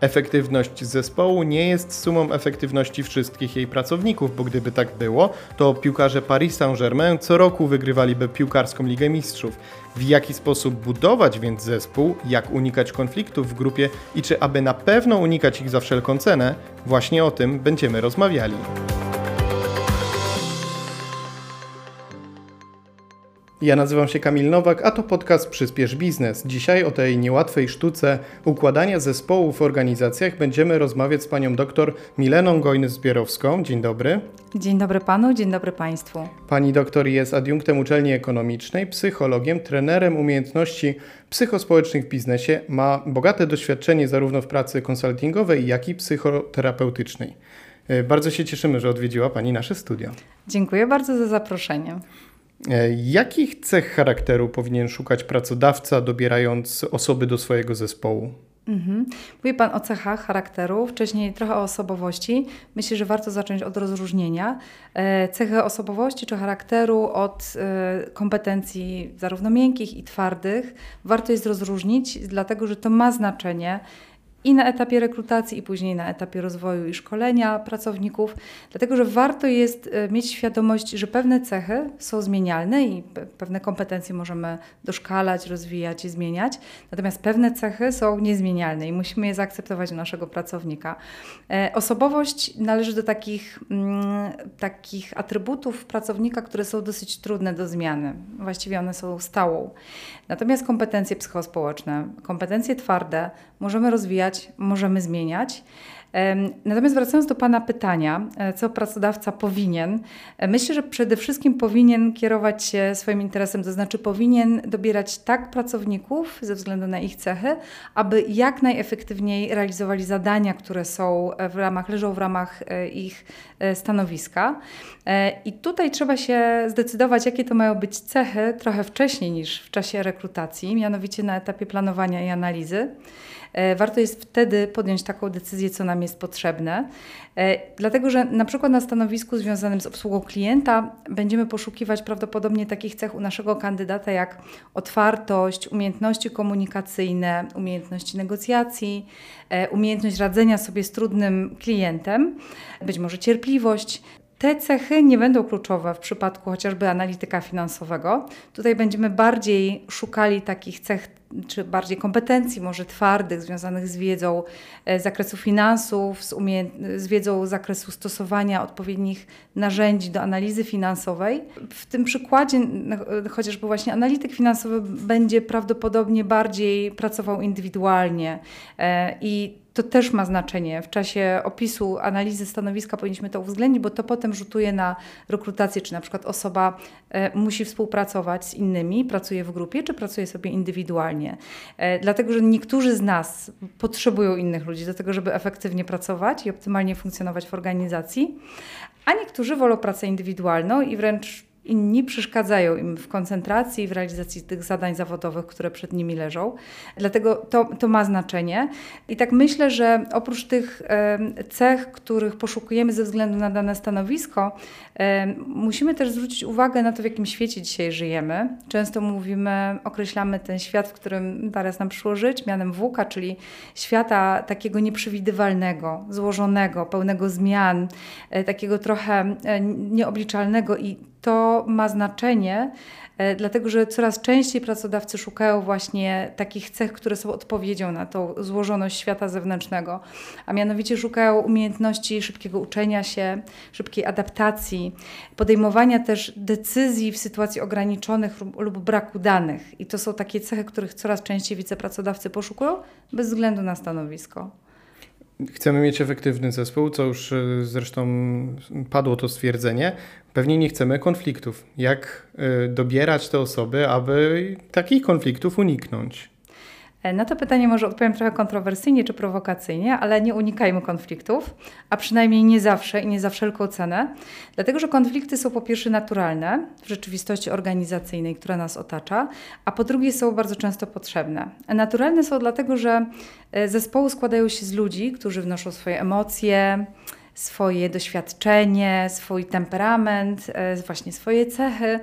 Efektywność zespołu nie jest sumą efektywności wszystkich jej pracowników, bo gdyby tak było, to piłkarze Paris Saint-Germain co roku wygrywaliby piłkarską Ligę Mistrzów. W jaki sposób budować więc zespół, jak unikać konfliktów w grupie i czy aby na pewno unikać ich za wszelką cenę, właśnie o tym będziemy rozmawiali. Ja nazywam się Kamil Nowak, a to podcast Przyspiesz Biznes. Dzisiaj o tej niełatwej sztuce układania zespołów w organizacjach będziemy rozmawiać z panią doktor Mileną Gojny-Zbierowską. Dzień dobry. Dzień dobry panu, dzień dobry państwu. Pani doktor jest adiunktem uczelni ekonomicznej, psychologiem, trenerem umiejętności psychospołecznych w biznesie, ma bogate doświadczenie zarówno w pracy konsultingowej, jak i psychoterapeutycznej. E, bardzo się cieszymy, że odwiedziła Pani nasze studio. Dziękuję bardzo za zaproszenie. E, jakich cech charakteru powinien szukać pracodawca, dobierając osoby do swojego zespołu? Mhm. Mówi Pan o cechach charakteru, wcześniej trochę o osobowości. Myślę, że warto zacząć od rozróżnienia. E, cechy osobowości czy charakteru od e, kompetencji zarówno miękkich i twardych. Warto jest rozróżnić, dlatego że to ma znaczenie i na etapie rekrutacji, i później na etapie rozwoju i szkolenia pracowników, dlatego że warto jest e, mieć świadomość, że pewne cechy są zmienialne i pewne kompetencje możemy doszkalać, rozwijać i zmieniać, natomiast pewne cechy są niezmienialne i musimy je zaakceptować u naszego pracownika. E, osobowość należy do takich, mm, takich atrybutów pracownika, które są dosyć trudne do zmiany. Właściwie one są stałą. Natomiast kompetencje psychospołeczne, kompetencje twarde możemy rozwijać, możemy zmieniać. Natomiast wracając do Pana pytania, e, co pracodawca powinien, e, myślę, że przede wszystkim powinien kierować się swoim interesem, to znaczy powinien dobierać tak pracowników ze względu na ich cechy, aby jak najefektywniej realizowali zadania, które są w ramach, leżą w ramach e, ich stanowiska. I tutaj trzeba się zdecydować, jakie to mają być cechy trochę wcześniej niż w czasie rekrutacji, mianowicie na etapie planowania i analizy. E, warto jest wtedy podjąć taką decyzję, co nam jest potrzebne. E, dlatego, że na przykład na stanowisku związanym z obsługą klienta będziemy poszukiwać prawdopodobnie takich cech u naszego kandydata jak otwartość, umiejętności komunikacyjne, umiejętności negocjacji, e, umiejętność radzenia sobie z trudnym klientem, być może cierpliwość. Te cechy nie będą kluczowe w przypadku chociażby analityka finansowego. Tutaj będziemy bardziej szukali takich cech czy bardziej kompetencji, może twardych, związanych z wiedzą e, z zakresu finansów, z, z wiedzą z zakresu stosowania odpowiednich narzędzi do analizy finansowej. W tym przykładzie no, chociażby właśnie analityk finansowy będzie prawdopodobnie bardziej pracował indywidualnie e, i to też ma znaczenie. W czasie opisu analizy stanowiska powinniśmy to uwzględnić, bo to potem rzutuje na rekrutację, czy na przykład osoba e, musi współpracować z innymi, pracuje w grupie, czy pracuje sobie indywidualnie. E, dlatego, że niektórzy z nas potrzebują innych ludzi do tego, żeby efektywnie pracować i optymalnie funkcjonować w organizacji, a niektórzy wolą pracę indywidualną i wręcz inni przeszkadzają im w koncentracji i w realizacji tych zadań zawodowych, które przed nimi leżą. Dlatego to, to ma znaczenie. I tak myślę, że oprócz tych cech, których poszukujemy ze względu na dane stanowisko, musimy też zwrócić uwagę na to, w jakim świecie dzisiaj żyjemy. Często mówimy, określamy ten świat, w którym teraz nam przyszło żyć, mianem WUKA, czyli świata takiego nieprzewidywalnego, złożonego, pełnego zmian, e, takiego trochę e, nieobliczalnego i to ma znaczenie, e, dlatego że coraz częściej pracodawcy szukają właśnie takich cech, które są odpowiedzią na tą złożoność świata zewnętrznego, a mianowicie szukają umiejętności szybkiego uczenia się, szybkiej adaptacji, podejmowania też decyzji w sytuacji ograniczonych lub braku danych. I to są takie cechy, których coraz częściej wicepracodawcy poszukują bez względu na stanowisko. Chcemy mieć efektywny zespół, co już e, zresztą padło to stwierdzenie. Pewnie nie chcemy konfliktów. Jak e, dobierać te osoby, aby takich konfliktów uniknąć? E, na to pytanie może odpowiem trochę kontrowersyjnie czy prowokacyjnie, ale nie unikajmy konfliktów, a przynajmniej nie zawsze i nie za wszelką cenę, dlatego że konflikty są po pierwsze naturalne w rzeczywistości organizacyjnej, która nas otacza, a po drugie są bardzo często potrzebne. Naturalne są dlatego, że e, zespoły składają się z ludzi, którzy wnoszą swoje emocje, swoje doświadczenie, swój temperament, e, właśnie swoje cechy.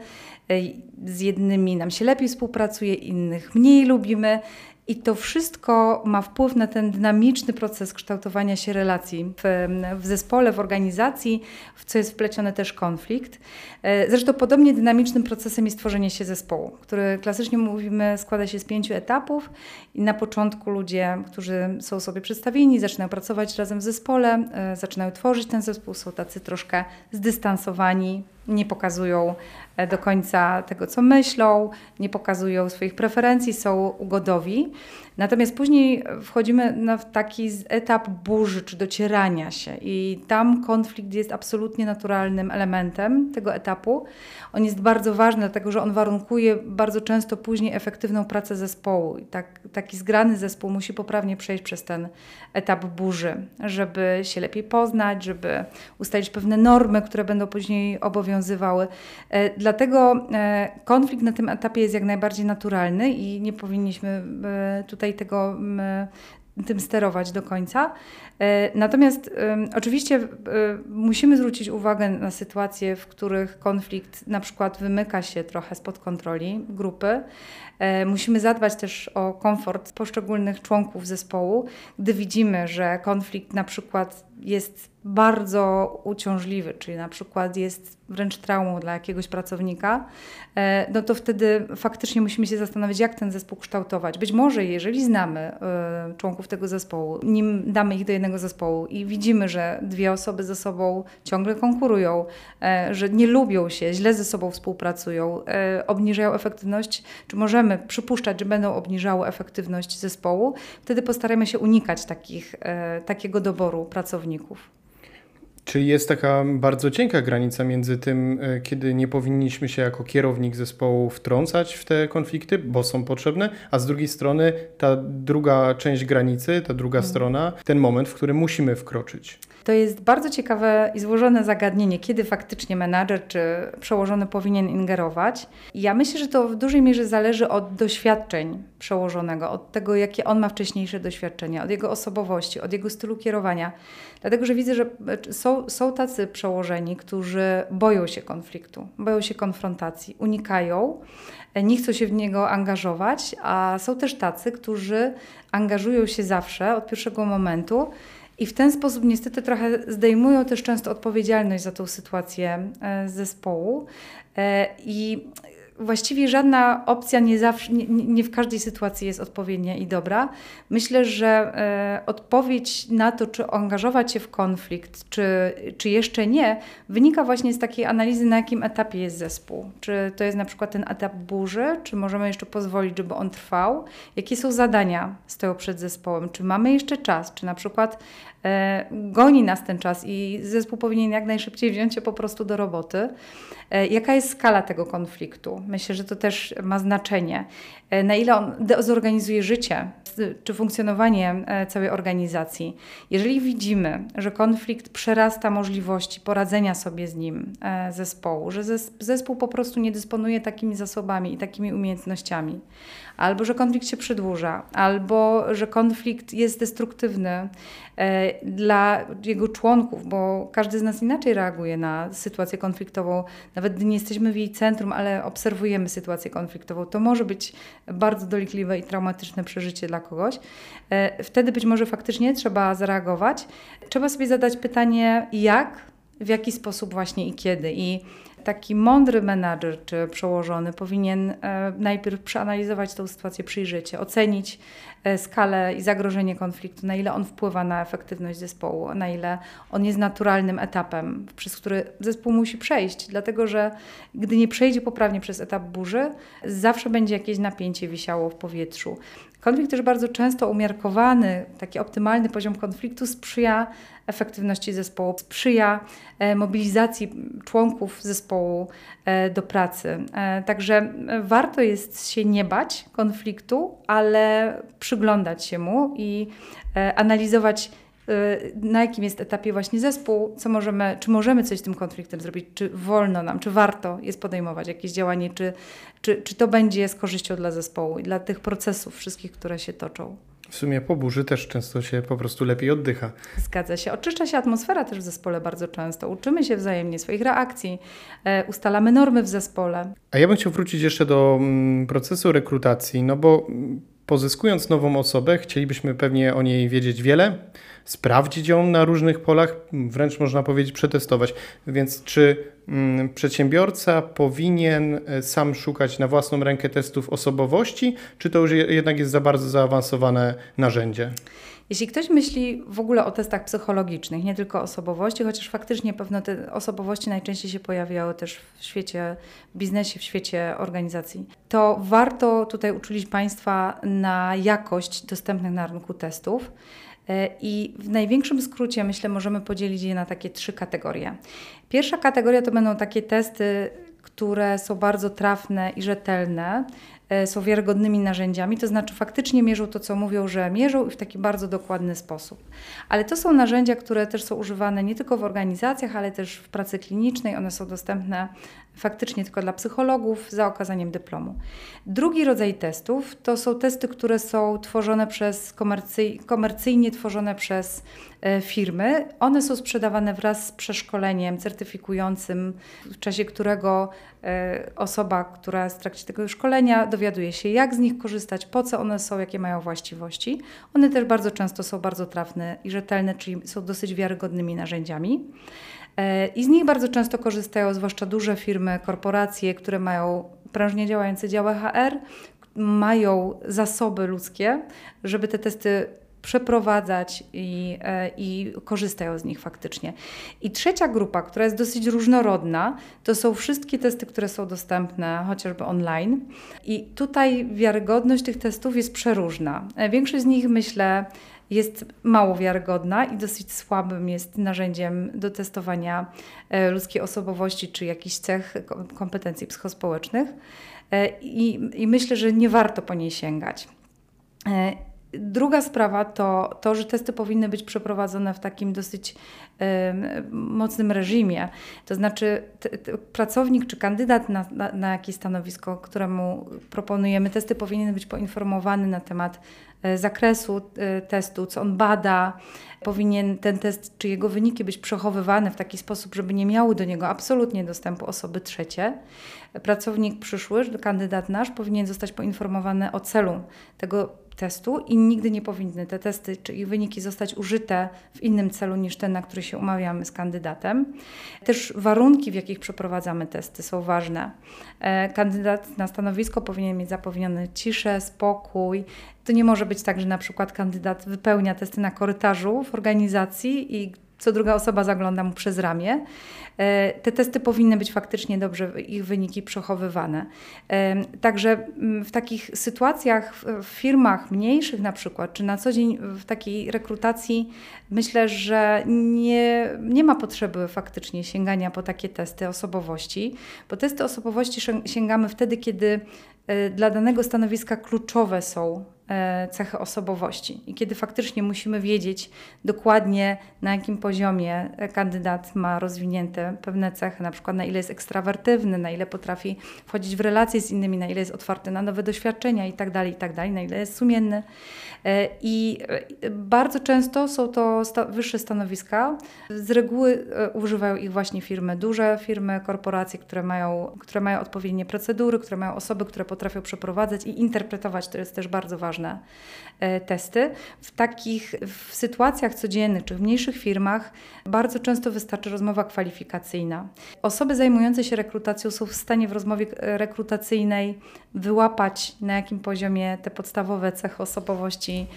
Z jednymi nam się lepiej współpracuje, innych mniej lubimy I to wszystko ma wpływ na ten dynamiczny proces kształtowania się relacji w, w zespole, w organizacji, w co jest wpleciony też konflikt. E, zresztą podobnie dynamicznym procesem jest tworzenie się zespołu, który klasycznie mówimy składa się z pięciu etapów i na początku ludzie, którzy są sobie przedstawieni, zaczynają pracować razem w zespole, e, zaczynają tworzyć ten zespół, są tacy troszkę zdystansowani, nie pokazują e, do końca tego, co myślą, nie pokazują swoich preferencji, są ugodowi. Natomiast później wchodzimy na taki etap burzy czy docierania się, i tam konflikt jest absolutnie naturalnym elementem tego etapu. On jest bardzo ważny, dlatego że on warunkuje bardzo często później efektywną pracę zespołu. I tak, taki zgrany zespół musi poprawnie przejść przez ten etap burzy, żeby się lepiej poznać, żeby ustalić pewne normy, które będą później obowiązywały. E, dlatego e, konflikt na tym etapie jest jak najbardziej naturalny i nie powinniśmy e, tutaj tutaj tego tym sterować do końca. E, natomiast oczywiście e, musimy zwrócić uwagę na sytuacje, w których konflikt na przykład wymyka się trochę spod kontroli grupy. E, musimy zadbać też o komfort poszczególnych członków zespołu, gdy widzimy, że konflikt na przykład jest bardzo uciążliwy, czyli na przykład jest wręcz traumą dla jakiegoś pracownika, e, no to wtedy faktycznie musimy się zastanowić, jak ten zespół kształtować. Być może, jeżeli znamy e, członków tego zespołu, nim damy ich do jednego zespołu i widzimy, że dwie osoby ze sobą ciągle konkurują, że nie lubią się, źle ze sobą współpracują, obniżają efektywność, czy możemy przypuszczać, że będą obniżały efektywność zespołu, wtedy postaramy się unikać takich, takiego doboru pracowników. Czy jest taka bardzo cienka granica między tym, e, kiedy nie powinniśmy się jako kierownik zespołu wtrącać w te konflikty, bo są potrzebne, a z drugiej strony ta druga część granicy, ta druga hmm. strona, ten moment, w którym musimy wkroczyć? To jest bardzo ciekawe i złożone zagadnienie, kiedy faktycznie menadżer czy przełożony powinien ingerować. Ja myślę, że to w dużej mierze zależy od doświadczeń przełożonego, od tego, jakie on ma wcześniejsze doświadczenia, od jego osobowości, od jego stylu kierowania. Dlatego, że widzę, że są, są tacy przełożeni, którzy boją się konfliktu, boją się konfrontacji, unikają, nie chcą się w niego angażować, a są też tacy, którzy angażują się zawsze od pierwszego momentu i w ten sposób niestety trochę zdejmują też często odpowiedzialność za tą sytuację e, zespołu. E, I właściwie żadna opcja nie, zawsze, nie, nie, w każdej sytuacji jest odpowiednia i dobra. Myślę, że e, odpowiedź na to, czy angażować się w konflikt, czy, czy jeszcze nie, wynika właśnie z takiej analizy, na jakim etapie jest zespół. Czy to jest na przykład ten etap burzy, czy możemy jeszcze pozwolić, żeby on trwał? Jakie są zadania stoją przed zespołem? Czy mamy jeszcze czas? Czy na przykład goni nas ten czas i zespół powinien jak najszybciej wziąć się po prostu do roboty? E, jaka jest skala tego konfliktu? Myślę, że to też ma znaczenie. E, na ile on zorganizuje życie czy funkcjonowanie e, całej organizacji. Jeżeli widzimy, że konflikt przerasta możliwości poradzenia sobie z nim zespołu, że zespół po prostu nie dysponuje takimi zasobami i takimi umiejętnościami, albo że konflikt się przedłuża, albo że konflikt jest destruktywny dla jego członków, bo każdy z nas inaczej reaguje na sytuację konfliktową nawet gdy nie jesteśmy w jej centrum, ale obserwujemy sytuację konfliktową, to może być bardzo dolikliwe i traumatyczne przeżycie dla kogoś. E, wtedy być może faktycznie trzeba zareagować. Trzeba sobie zadać pytanie, jak, w jaki sposób właśnie i kiedy. I taki mądry menadżer czy przełożony powinien e, najpierw przeanalizować tę sytuację przyjrzycie, ocenić e, skalę i zagrożenie konfliktu, na ile on wpływa na efektywność zespołu, na ile on jest naturalnym etapem, przez który zespół musi przejść, dlatego że gdy nie przejdzie poprawnie przez etap burzy, zawsze będzie jakieś napięcie wisiało w powietrzu. Konflikt też bardzo często umiarkowany, taki optymalny poziom konfliktu sprzyja efektywności zespołu, sprzyja e, mobilizacji członków zespołu e, do pracy. E, także warto jest się nie bać konfliktu, ale przyglądać się mu i analizować na jakim jest etapie właśnie zespół, co możemy, czy możemy coś z tym konfliktem zrobić, czy wolno nam, czy warto jest podejmować jakieś działanie, czy, czy, czy to będzie z korzyścią dla zespołu i dla tych procesów wszystkich, które się toczą. W sumie po burzy też często się po prostu lepiej oddycha. Zgadza się. Oczyszcza się atmosfera też w zespole bardzo często. Uczymy się wzajemnie swoich reakcji, e, ustalamy normy w zespole. A ja bym chciał wrócić jeszcze do mm, procesu rekrutacji, no bo mm, pozyskując nową osobę, chcielibyśmy pewnie o niej wiedzieć wiele, sprawdzić ją na różnych polach, wręcz można powiedzieć przetestować. Więc czy mm, przedsiębiorca powinien e, sam szukać na własną rękę testów osobowości, czy to już jednak jest za bardzo zaawansowane narzędzie? Jeśli ktoś myśli w ogóle o testach psychologicznych, nie tylko osobowości, chociaż faktycznie pewno te osobowości najczęściej się pojawiały też w świecie w biznesie, w świecie organizacji, to warto tutaj uczulić Państwa na jakość dostępnych na rynku testów. E, I w największym skrócie, myślę, możemy podzielić je na takie trzy kategorie. Pierwsza kategoria to będą takie testy, które są bardzo trafne i rzetelne, są wiarygodnymi narzędziami, to znaczy faktycznie mierzą to, co mówią, że mierzą i w taki bardzo dokładny sposób. Ale to są narzędzia, które też są używane nie tylko w organizacjach, ale też w pracy klinicznej. One są dostępne faktycznie tylko dla psychologów za okazaniem dyplomu. Drugi rodzaj testów to są testy, które są tworzone przez komercyj, komercyjnie tworzone przez e, firmy. One są sprzedawane wraz z przeszkoleniem certyfikującym, w czasie którego e, osoba, która jest w trakcie tego szkolenia, dowiaduje się, jak z nich korzystać, po co one są, jakie mają właściwości. One też bardzo często są bardzo trafne i rzetelne, czyli są dosyć wiarygodnymi narzędziami. E, I z nich bardzo często korzystają zwłaszcza duże firmy, korporacje, które mają prężnie działające działy HR, mają zasoby ludzkie, żeby te testy przeprowadzać i, e, i korzystają z nich faktycznie. I trzecia grupa, która jest dosyć różnorodna, to są wszystkie testy, które są dostępne chociażby online. I tutaj wiarygodność tych testów jest przeróżna. E, większość z nich, myślę, jest mało wiarygodna i dosyć słabym jest narzędziem do testowania e, ludzkiej osobowości czy jakichś cech kompetencji psychospołecznych. I, I myślę, że nie warto po niej sięgać. Druga sprawa to to, że testy powinny być przeprowadzone w takim dosyć mocnym reżimie. To znaczy, pracownik czy kandydat na, na, na jakieś stanowisko, któremu proponujemy testy, powinien być poinformowany na temat e, zakresu e, testu, co on bada. Powinien ten test, czy jego wyniki być przechowywane w taki sposób, żeby nie miały do niego absolutnie dostępu osoby trzecie. Pracownik przyszły, kandydat nasz, powinien zostać poinformowany o celu tego testu i nigdy nie powinny te testy czy ich wyniki zostać użyte w innym celu niż ten, na który się umawiamy z kandydatem. Też warunki, w jakich przeprowadzamy testy są ważne. E, kandydat na stanowisko powinien mieć zapewnione ciszę, spokój. To nie może być tak, że na przykład kandydat wypełnia testy na korytarzu w organizacji i co druga osoba zagląda mu przez ramię. E, te testy powinny być faktycznie dobrze, ich wyniki przechowywane. E, także mm, w takich sytuacjach, w firmach mniejszych na przykład, czy na co dzień w takiej rekrutacji, myślę, że nie, nie ma potrzeby faktycznie sięgania po takie testy osobowości, bo testy osobowości sięgamy wtedy, kiedy e, dla danego stanowiska kluczowe są cechy osobowości. I kiedy faktycznie musimy wiedzieć dokładnie, na jakim poziomie kandydat ma rozwinięte pewne cechy, na przykład na ile jest ekstrawertywny, na ile potrafi wchodzić w relacje z innymi, na ile jest otwarty na nowe doświadczenia itd., tak itd., tak na ile jest sumienny. E, I e, bardzo często są to sta wyższe stanowiska. Z reguły używają ich właśnie firmy, duże firmy, korporacje, które mają, które mają odpowiednie procedury, które mają osoby, które potrafią przeprowadzać i interpretować, to jest też bardzo ważne ważne e, testy. W takich w sytuacjach codziennych czy w mniejszych firmach bardzo często wystarczy rozmowa kwalifikacyjna. Osoby zajmujące się rekrutacją są w stanie w rozmowie e, rekrutacyjnej wyłapać, na jakim poziomie te podstawowe cechy osobowości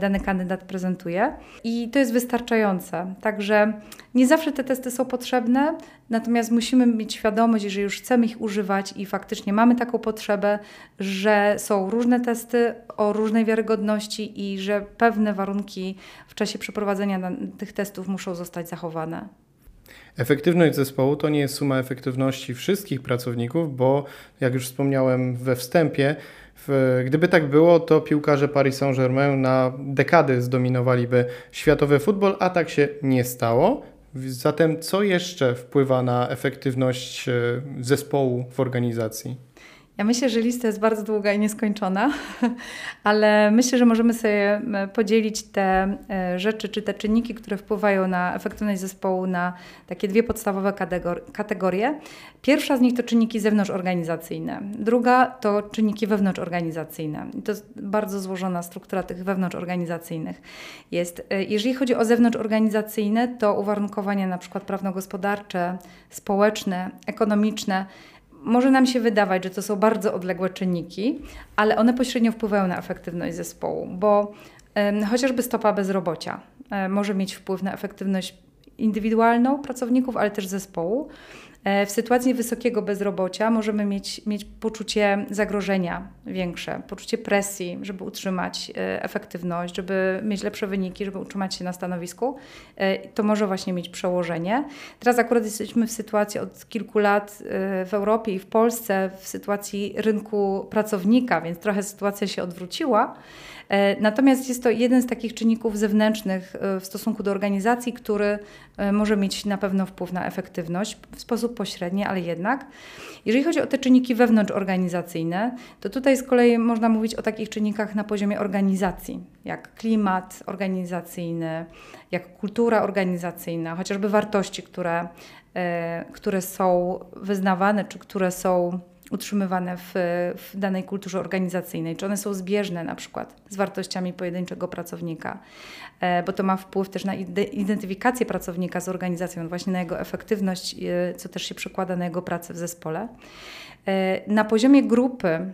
dany kandydat prezentuje. I to jest wystarczające. Także nie zawsze te testy są potrzebne, natomiast musimy mieć świadomość, że już chcemy ich używać i faktycznie mamy taką potrzebę, że są różne testy o różnej wiarygodności i że pewne warunki w czasie przeprowadzenia tych testów muszą zostać zachowane. Efektywność zespołu to nie jest suma efektywności wszystkich pracowników, bo jak już wspomniałem we wstępie, gdyby tak było, to piłkarze Paris Saint-Germain na dekady zdominowaliby światowy futbol, a tak się nie stało. Zatem co jeszcze wpływa na efektywność e, zespołu w organizacji? Ja myślę, że lista jest bardzo długa i nieskończona, ale myślę, że możemy sobie podzielić te e, rzeczy czy te czynniki, które wpływają na efektywność zespołu na takie dwie podstawowe kategorie. Pierwsza z nich to czynniki zewnątrzorganizacyjne, druga to czynniki wewnątrzorganizacyjne. I to jest bardzo złożona struktura tych wewnątrzorganizacyjnych jest. E, jeżeli chodzi o zewnątrzorganizacyjne, to uwarunkowania na przykład prawno-gospodarcze, społeczne, ekonomiczne, może nam się wydawać, że to są bardzo odległe czynniki, ale one pośrednio wpływają na efektywność zespołu, bo y, chociażby stopa bezrobocia y, może mieć wpływ na efektywność indywidualną pracowników, ale też zespołu. E, w sytuacji wysokiego bezrobocia możemy mieć, mieć poczucie zagrożenia większe, poczucie presji, żeby utrzymać e, efektywność, żeby mieć lepsze wyniki, żeby utrzymać się na stanowisku. E, to może właśnie mieć przełożenie. Teraz akurat jesteśmy w sytuacji od kilku lat w Europie i w Polsce, w sytuacji rynku pracownika, więc trochę sytuacja się odwróciła. E, natomiast jest to jeden z takich czynników zewnętrznych e, w stosunku do organizacji, który e, może mieć na pewno wpływ na efektywność w sposób pośredni, ale jednak. Jeżeli chodzi o te czynniki wewnątrzorganizacyjne, to tutaj z kolei można mówić o takich czynnikach na poziomie organizacji, jak klimat organizacyjny, jak kultura organizacyjna, chociażby wartości, które, które są wyznawane, czy które są utrzymywane w, w danej kulturze organizacyjnej, czy one są zbieżne na przykład z wartościami pojedynczego pracownika, e, bo to ma wpływ też na identyfikację pracownika z organizacją, właśnie na jego efektywność, e, co też się przekłada na jego pracę w zespole. E, na poziomie grupy,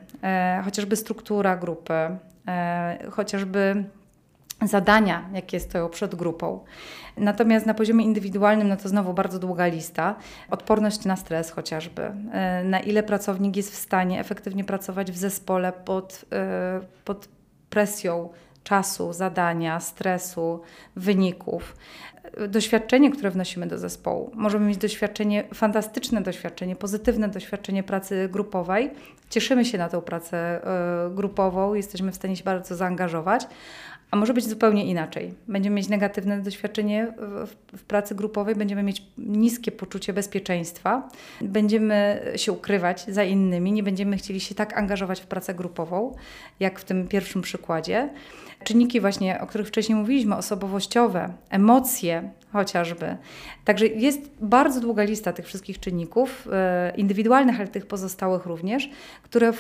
chociażby struktura grupy, chociażby zadania, jakie stoją przed grupą. Natomiast na poziomie indywidualnym, no to znowu bardzo długa lista. Odporność na stres chociażby. E, na ile pracownik jest w stanie efektywnie pracować w zespole pod, e, pod presją czasu, zadania, stresu, wyników. Doświadczenie, które wnosimy do zespołu. Możemy mieć doświadczenie, fantastyczne doświadczenie, pozytywne doświadczenie pracy grupowej. Cieszymy się na tą pracę e, grupową, jesteśmy w stanie się bardzo zaangażować, a może być zupełnie inaczej. Będziemy mieć negatywne doświadczenie w, w, pracy grupowej, będziemy mieć niskie poczucie bezpieczeństwa, będziemy się ukrywać za innymi, nie będziemy chcieli się tak angażować w pracę grupową, jak w tym pierwszym przykładzie. Czynniki właśnie, o których wcześniej mówiliśmy, osobowościowe, emocje chociażby. Także jest bardzo długa lista tych wszystkich czynników, e, indywidualnych, ale tych pozostałych również, które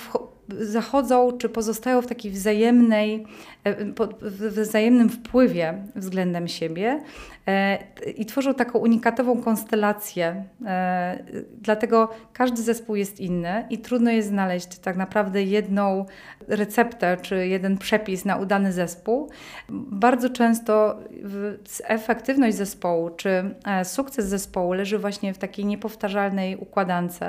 zachodzą czy pozostają w takiej wzajemnej, e, w wzajemnym wpływie względem siebie e, i tworzą taką unikatową konstelację. Dlatego każdy zespół jest inny i trudno jest znaleźć tak naprawdę jedną receptę czy jeden przepis na udany zespół. Bardzo często efektywność zespołu czy e, sukces zespołu leży właśnie w takiej niepowtarzalnej układance,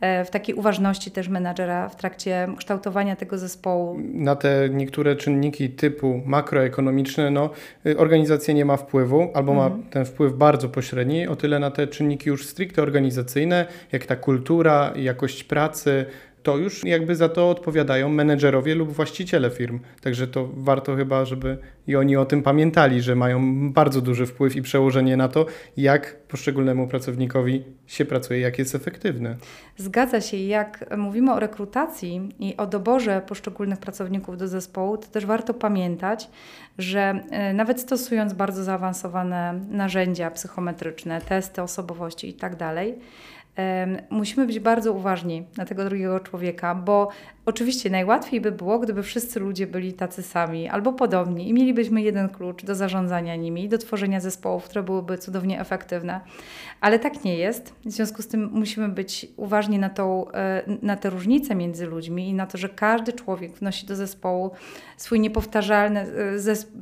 e, w takiej uważności też menadżera w trakcie kształtowania tego zespołu. Na te niektóre czynniki typu makroekonomiczne, no, y, organizacja nie ma wpływu albo ma mhm. ten wpływ bardzo pośredni, o tyle na te czynniki już stricte organizacyjne, jak ta kultura, jakość pracy, to już jakby za to odpowiadają menedżerowie lub właściciele firm. Także to warto chyba, żeby i oni o tym pamiętali, że mają bardzo duży wpływ i przełożenie na to, jak poszczególnemu pracownikowi się pracuje, jak jest efektywny. Zgadza się. Jak mówimy o rekrutacji i o doborze poszczególnych pracowników do zespołu, to też warto pamiętać, że e, nawet stosując bardzo zaawansowane narzędzia psychometryczne, testy osobowości itd., tak musimy być bardzo uważni na tego drugiego człowieka, bo Oczywiście najłatwiej by było, gdyby wszyscy ludzie byli tacy sami albo podobni i mielibyśmy jeden klucz do zarządzania nimi do tworzenia zespołów, które byłyby cudownie efektywne. Ale tak nie jest. W związku z tym musimy być uważni na, tą, e, na te różnice między ludźmi i na to, że każdy człowiek wnosi do zespołu swój niepowtarzalny e,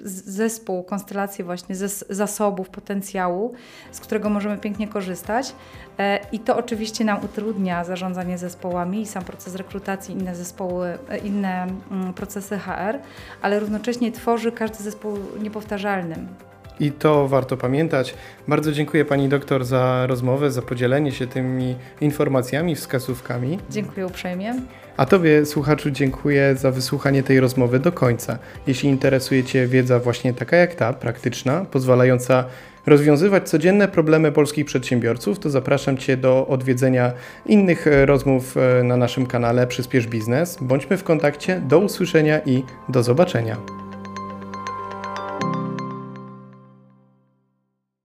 zespół, konstelację właśnie zasobów, potencjału, z którego możemy pięknie korzystać. E, I to oczywiście nam utrudnia zarządzanie zespołami i sam proces rekrutacji, inne zespoły inne mm, procesy HR, ale równocześnie tworzy każdy zespół niepowtarzalnym. I to warto pamiętać. Bardzo dziękuję Pani doktor za rozmowę, za podzielenie się tymi informacjami, wskazówkami. Dziękuję uprzejmie. A Tobie, słuchaczu, dziękuję za wysłuchanie tej rozmowy do końca. Jeśli interesuje Cię wiedza właśnie taka jak ta, praktyczna, pozwalająca rozwiązywać codzienne problemy polskich przedsiębiorców, to zapraszam Cię do odwiedzenia innych e, rozmów e, na naszym kanale Przyspiesz Biznes. Bądźmy w kontakcie. Do usłyszenia i do zobaczenia.